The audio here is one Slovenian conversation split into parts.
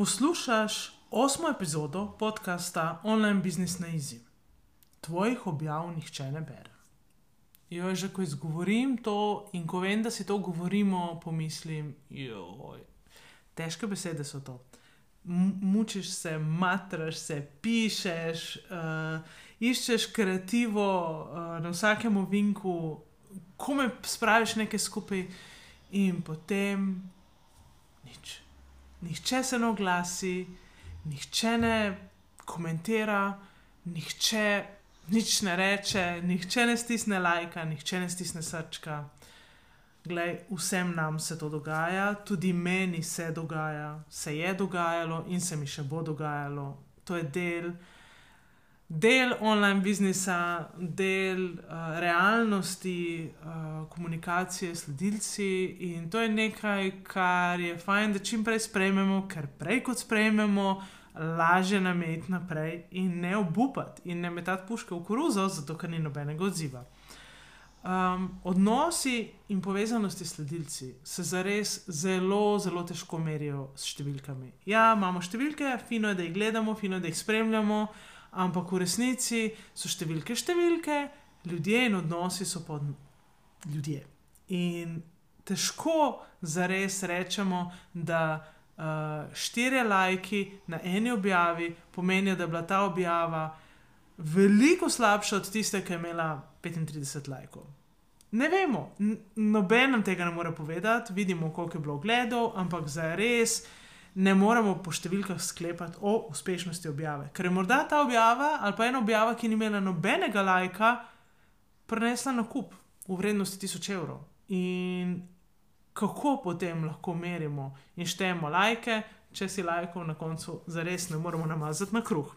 Poslušaš osmo epizodo podcasta Online Business na Easy. Tvojih objav nihče ne bere. Jo, že ko izgovorim to in ko vem, da si to govorimo, pomislim, joj, težke besede so to. M mučiš se, matraš se, pišeš, uh, iščeš kreativo uh, na vsakem ovinku, ko me spraviš nekaj skupaj, in potem nič nihče se ne oglasi, nihče ne komentira, nihče nič ne reče, nihče ne stisne lajka, nihče ne stisne srčka. Glej, vsem nam se to dogaja, tudi meni se dogaja, se je dogajalo in se mi še bo dogajalo. To je del del online biznisa, del uh, realnosti, uh, komunikacije s sledilci. In to je nekaj, kar je fajn, da čim prej sprejmemo, ker prej kot sprejmemo, lažje nam je iti naprej in ne obupati in ne metati puške v koruzo, zato ker ni nobenega odziva. Um, odnosi in povezanosti s sledilci se zares zelo, zelo težko merijo s številkami. Ja, imamo številke, fino je, da jih gledamo, fino je, da jih spremljamo, ampak v resnici so številke številke, ljudje in odnosi so pod ljudje. In težko za res rečemo, da uh, štiri lajki na eni objavi pomenijo, da je bila ta objava veliko slabša od tiste, ki je imela 35 lajkov. Ne vemo, noben nam tega ne more povedati, vidimo, koliko je bilo ogledov, ampak za res ne moremo po številkah sklepati o uspešnosti objave. Ker je morda ta objava ali pa ena objava, ki ni imela nobenega lajka, prenesla na kup v vrednosti 1000 evrov. In kako potem lahko merimo in štejemo lajke, če si lajkov na koncu zares ne moremo namazati na kruh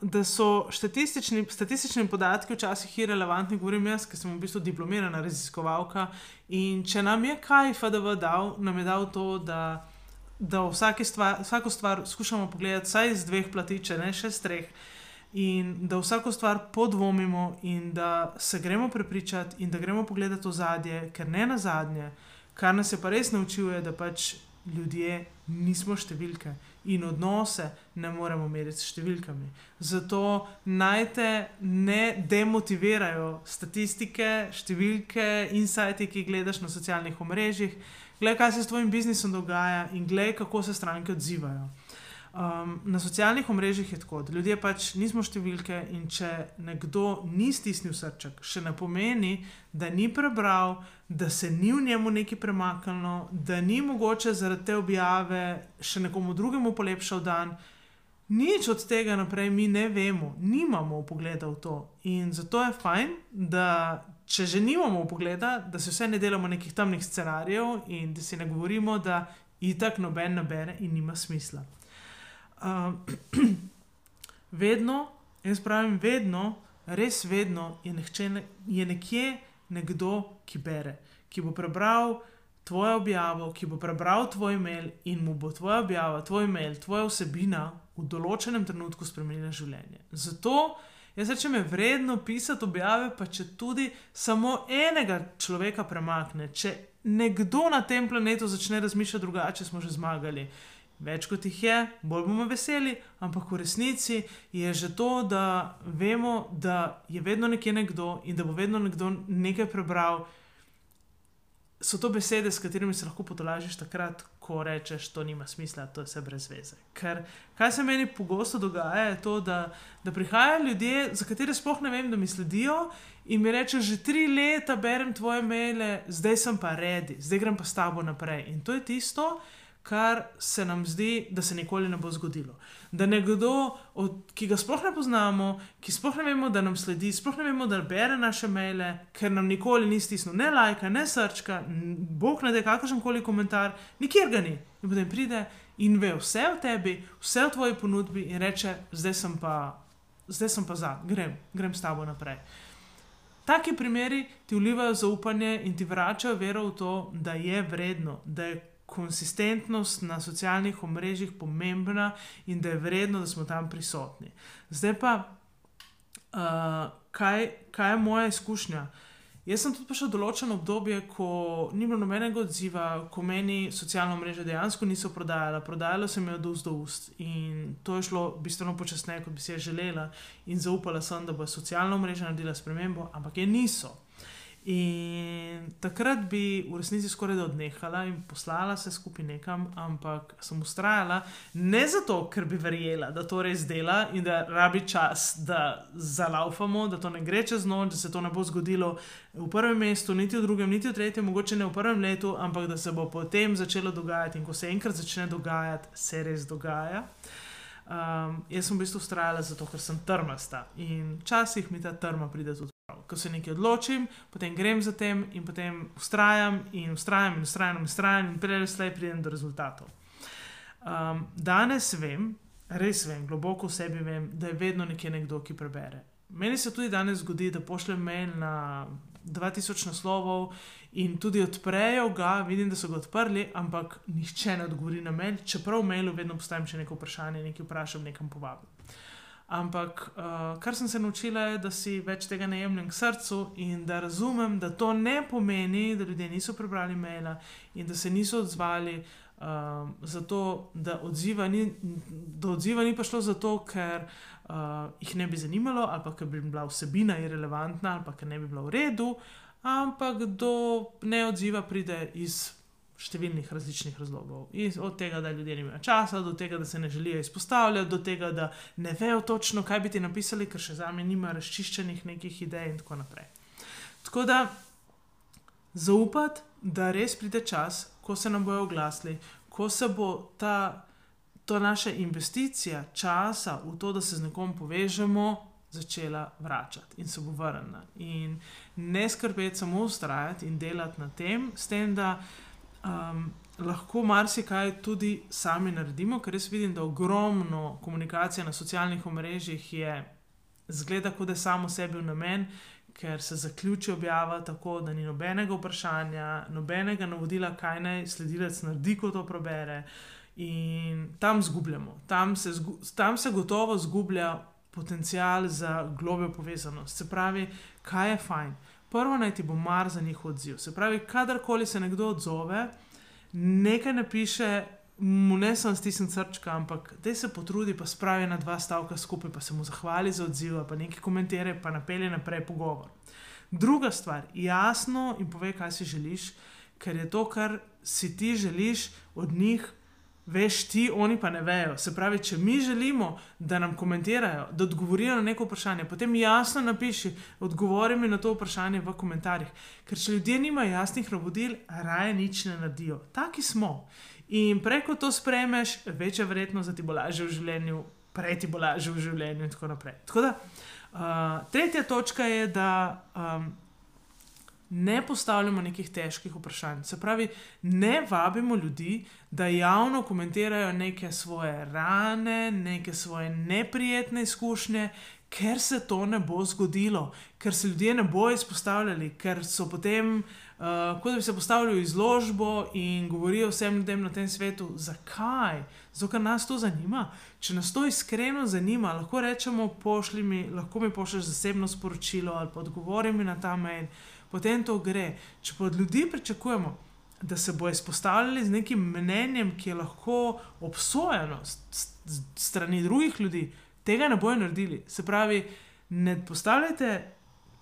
da so statistični, statistični podatki včasih irrelevantni, govorim jaz, ki sem v bistvu diplomirana raziskovalka. In če nam je kaj FDV dal, nam je dal to, da, da stvar, vsako stvar skušamo pogledati vsaj z dveh plati, če ne še z treh. In da vsako stvar podvomimo, in da se gremo prepričati, in da gremo pogledati v zadje, ker ne na zadnje, kar nas je pa res naučil, je, da pač ljudje nismo številke in odnose ne moremo meriti s številkami. Zato naj te ne demotivirajo statistike, številke, insajti, ki jih gledaš na socialnih omrežjih. Glej, kaj se s tvojim biznisom dogaja in glej, kako se stranke odzivajo. Um, na socialnih omrežjih je tako, da ljudje pač nismo številke in če nekdo ni stisnil srček, še ne pomeni, da ni prebral, da se ni v njemu nekaj premaknilo, da ni mogoče zaradi te objave še nekomu drugemu polepšal dan. Nič od tega naprej mi ne vemo, nimamo pogleda v to. In zato je fajn, da če že nimamo pogleda, da se vse ne delamo nekih temnih scenarijev in da si ne govorimo, da itak noben nabere in nima smisla. Uh, vedno, jaz pravim, vedno, res vedno je, nehče, je nekje nekdo, ki bere, ki bo prebral tvojo objavo, ki bo prebral tvoj mail in mu bo tvoja objava, tvoj mail, tvoja vsebina v določenem trenutku spremenila življenje. Zato jaz rečem, je vredno pisati objave, pa če tudi samo enega človeka premakne, nekdo na tem planetu začne razmišljati drugače, smo že zmagali. Več kot jih je, bolj bomo veseli, ampak v resnici je že to, da vemo, da je vedno nekje nekdo in da bo vedno nekdo nekaj prebral, so to besede, s katerimi se lahko potolažiš takrat, ko rečeš, to nima smisla, to je vse brez veze. Ker kaj se meni pogosto dogaja, je to, da, da prihajajo ljudje, za katere sploh ne vem, da mi sledijo in mi rečejo, že tri leta berem tvoje maile, zdaj sem pa redi, zdaj grem pa s tabo naprej. In to je tisto, kar se nam zdi, da se nikoli ne bo zgodilo. Da nekdo, od, ki ga sploh ne poznamo, ki sploh ne vemo, da nam sledi, sploh ne vemo, da bere naše maile, ker nam nikoli ni stisnil ne lajka, ne srčka, bog ne da kakršen koli komentar, nikjer ga ni. In potem pride in ve vse o tebi, vse o tvoji ponudbi in reče: Zdaj sem pa, zdaj sem pa za, grem, grem s tabo naprej. Taki primeri ti vlivajo zaupanje in ti vračajo vero v to, da je vredno, da je konsistentnost na socialnih omrežjih pomembna in da je vredno, da smo tam prisotni. Zdaj pa, uh, kaj, kaj je moja izkušnja? Jaz sem tudi prišel določeno obdobje, ko ni bilo nobenega odziva, ko meni socialna mreža dejansko niso prodajala, prodajalo se mi je od ust do ust in to je šlo bistveno počasneje, kot bi si je želela, in zaupala sem, da bo socialna mreža naredila spremembo, ampak je niso. In takrat bi v resnici skoraj da odnehala in poslala se skupaj nekam, ampak sem ustrajala ne zato, ker bi verjela, da to res dela in da rabi čas, da zalaufamo, da to ne gre čez noč, da se to ne bo zgodilo v prvem mestu, niti v drugem, niti v tretjem, mogoče ne v prvem letu, ampak da se bo potem začelo dogajati in ko se enkrat začne dogajati, se res dogaja. Um, jaz sem v bistvu ustrajala zato, ker sem trmasta in včasih mi ta trma pride tudi ko se nekaj odločim, potem grem za tem in potem ustrajam in ustrajam in ustrajam in ustrajam in prej ali slej pridem do rezultatov. Um, danes vem, res vem, globoko v sebi vem, da je vedno nekje nekdo, ki prebere. Meni se tudi danes zgodi, da pošljem mail na 2000 naslovov in tudi odprejo ga, vidim, da so ga odprli, ampak nihče ne odgovori na mail, čeprav v mailu vedno postavim še neko vprašanje, nekaj vprašam, nekam povabim. Ampak uh, kar sem se naučila, je, da si več tega ne jemljem k srcu in da razumem, da to ne pomeni, da ljudje niso prebrali maila in da se niso odzvali. Uh, zato, da odziva, ni, da odziva ni prišlo zato, ker uh, jih ne bi zanimalo, ali pa ker bi bila vsebina irrelevantna, ali pa ker ne bi bila v redu, ampak do ne odziva pride iz številnih različnih razlogov. Iz, od tega, da ljudje nimajo časa, do tega, da se ne želijo izpostavljati, do tega, da ne vejo točno, kaj bi ti napisali, ker še za me nima razčiščenih nekih idej in tako naprej. Tako da zaupati, da res pride čas, ko se nam bojo oglasili, ko se bo ta, ta naša investicija časa v to, da se z nekom povežemo. Začela vračati in se bo vrnila. In ne skrbeti samo ustrajati in delati na tem, s tem, da uh, um, lahko marsikaj tudi sami naredimo, ker res vidim, da ogromno komunikacije na socialnih omrežjih je zgleda, kot da je samo sebi v namen. Ker se zaključi objava tako, da ni nobenega vprašanja, nobenega navodila, kaj naj sledilec naredi, ko to prebere, in tam zgubljamo. Tam se, zgu, tam se gotovo zgublja potencial za globjo povezanost. Se pravi, kaj je fajn prvo naj ti bo mar za njihov odziv. Se pravi, kadarkoli se nekdo odzove, nekaj napiše, mu ne samo stisni srčka, ampak da se potrudi, pa spravi na dva stavka skupaj, pa se mu zahvali za odziv, pa nekaj komentira, pa napelje naprej pogovor. Druga stvar, jasno in povej, kaj si želiš, ker je to, kar si ti želiš od njih veš ti, oni pa ne vejo. Se pravi, če mi želimo, da nam komentirajo, da odgovorijo na neko vprašanje, potem jasno napiši, odgovori mi na to vprašanje v komentarjih. Ker če ljudje nimajo jasnih navodil, raje nič ne naredijo. Taki smo. In preko to spremeš, večja verjetnost, da ti bo lažje v življenju, prej ti bo lažje v življenju in tako naprej. Tako da, uh, tretja točka je, da. Um, ne postavljamo nekih težkih vprašanj. Se pravi, ne vabimo ljudi, da javno komentirajo neke svoje rane, neke svoje neprijetne izkušnje, ker se to ne bo zgodilo, ker se ljudje ne bodo izpostavljali, ker so potem, uh, kot da bi se postavili v izložbo in govorijo vsem ljudem na tem svetu, zakaj. Zato, ker nas to zanima. Če nas to iskreno zanima, lahko rečemo, pošli mi, lahko mi pošlješ zasebno sporočilo ali pa odgovori mi na ta mail potem to gre. Če pa od ljudi pričakujemo, da se bo izpostavljali z nekim mnenjem, ki je lahko obsojeno strani drugih ljudi, tega ne bojo naredili. Se pravi, ne postavljajte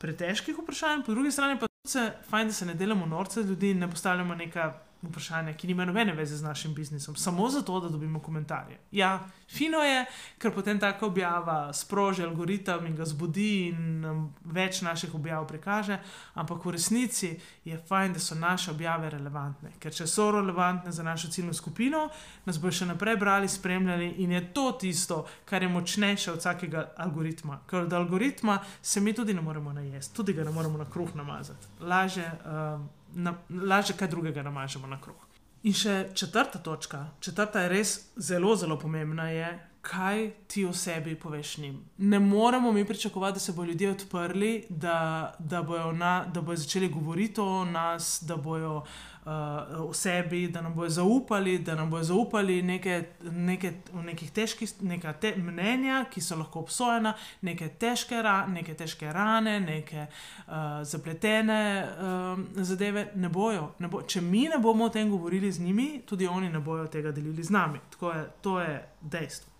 pretežkih vprašanj, po drugi strani pa. Se, fajn, da se ne delamo norce ljudi in ne postavljamo neka vprašanja, ki nima nobene veze z našim biznisom, samo zato, da dobimo komentarje. Ja, fino je, ker potem taka objava sproži algoritem in ga zbudi in več naših objav prikaže, ampak v resnici je fajn, da so naše objave relevantne, ker če so relevantne za našo ciljno skupino, nas bo še naprej brali, spremljali in je to tisto, kar je močnejše od vsakega algoritma. Ker od algoritma se mi tudi ne moremo najesti, tudi ga ne moremo na kruh namazati. Laže. Um, na, lažje kaj drugega namažemo na kruh. In še četrta točka, četrta je res zelo, zelo pomembna, je, kaj ti o sebi poveš njim. Ne moremo mi pričakovati, da se bodo ljudje odprli, da, da bodo bojo začeli govoriti o nas, da bodo uh, o sebi, da nam bodo zaupali, da nam bodo zaupali neke, neke, nekih težkih neka te, mnenja, ki so lahko obsojena, neke težke, ra, neke težke rane, neke uh, zapletene uh, zadeve. Ne bojo, ne bo, če mi ne bomo o tem govorili z njimi, tudi oni ne bodo tega delili z nami. Je, to je dejstvo.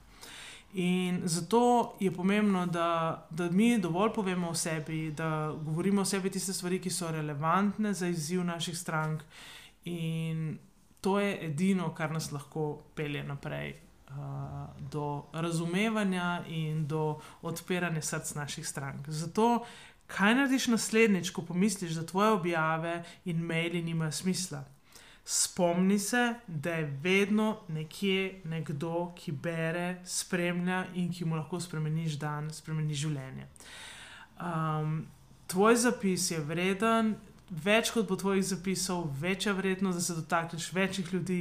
In zato je pomembno, da, da mi dovolj povemo o sebi, da govorimo o sebi tiste stvari, ki so relevantne za izziv naših strank. In to je edino, kar nas lahko pelje naprej uh, do razumevanja in do odpiranja src naših strank. Zato, kaj narediš naslednjič, ko pomisliš, da tvoje objave in maili nimajo smisla? Spomni se, da je vedno nekje nekdo, ki bere, spremlja in ki mu lahko spremeniš dan, spremeniš življenje. Um, tvoj zapis je vreden, več kot bo tvojih zapisov, večja vrednost, da se dotakneš večjih ljudi,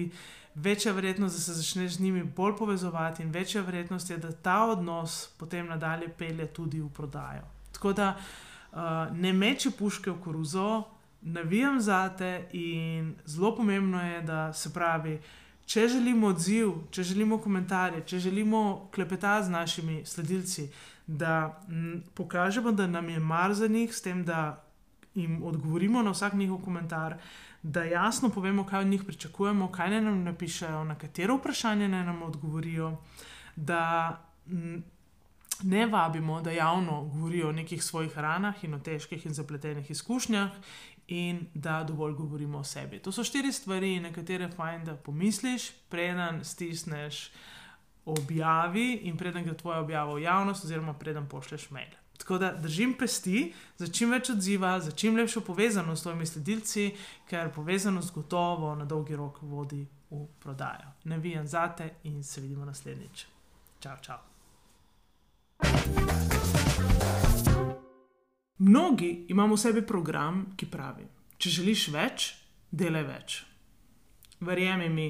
večja vrednost, da se začneš z njimi bolj povezovati, in večja vrednost je, da ta odnos potem nadalje pelje tudi v prodajo. Tako da uh, ne meči puške v koruzo navijam za te in zelo pomembno je, da se pravi, če želimo odziv, če želimo komentarje, če želimo klepetati z našimi sledilci, da pokažemo, da nam je mar za njih, s tem, da jim odgovorimo na vsak njihov komentar. Da jasno povemo, kaj od njih pričakujemo, kaj naj nam napišejo, na katero vprašanje naj nam odgovorijo, da ne vabimo, da javno govorijo o nekih svojih ranah in o težkih in zapletenih izkušnjah, in da dovolj govorimo o sebi. To so štiri stvari, na katere fajn, da pomisliš, preden stisneš objavi in preden gre tvoja objava v javnost, oziroma preden pošleš mail. Tako da držim pesti za čim več odziva, za čim lepšo povezanost s svojimi sledilci, ker povezanost gotovo na dolgi rok vodi v prodajo. Ne vijem zate in se vidimo naslednjič. Čau, čau. Mnogi imamo v sebi program, ki pravi: Če želiš več, delaj več. Verjemi mi,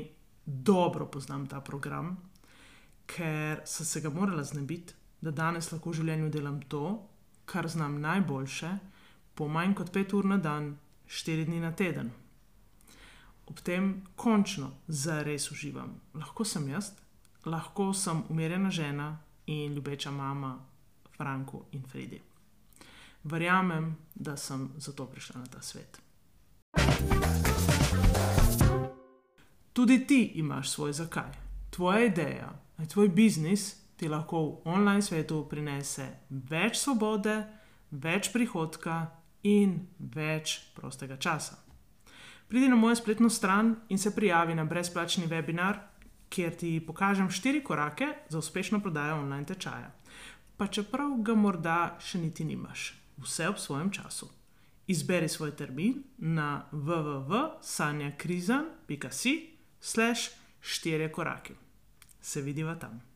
dobro poznam ta program, ker sem se ga morala znebiti, da danes lahko v življenju delam to, kar znam najboljše, po manj kot pet ur na dan, štiri dni na teden. Ob tem končno zares uživam. Lahko sem jaz, lahko sem umirjena žena in ljubeča mama Franku in Fredi verjamem, da sem zato prišla na ta svet. Tudi ti imaš svoj zakaj. Tvoja ideja, tvoj biznis ti lahko v online svetu prinese več svobode, več prihodka in več prostega časa. Pridi na mojo spletno stran in se prijavi na brezplačni webinar, kjer ti pokažem štiri korake za uspešno prodajo online tečaja. Pa čeprav ga morda še niti nimaš vse ob svojem času. Izberi svoj termin na www.sanjakrizan.com/slash štiri korake. Se vidiva tam.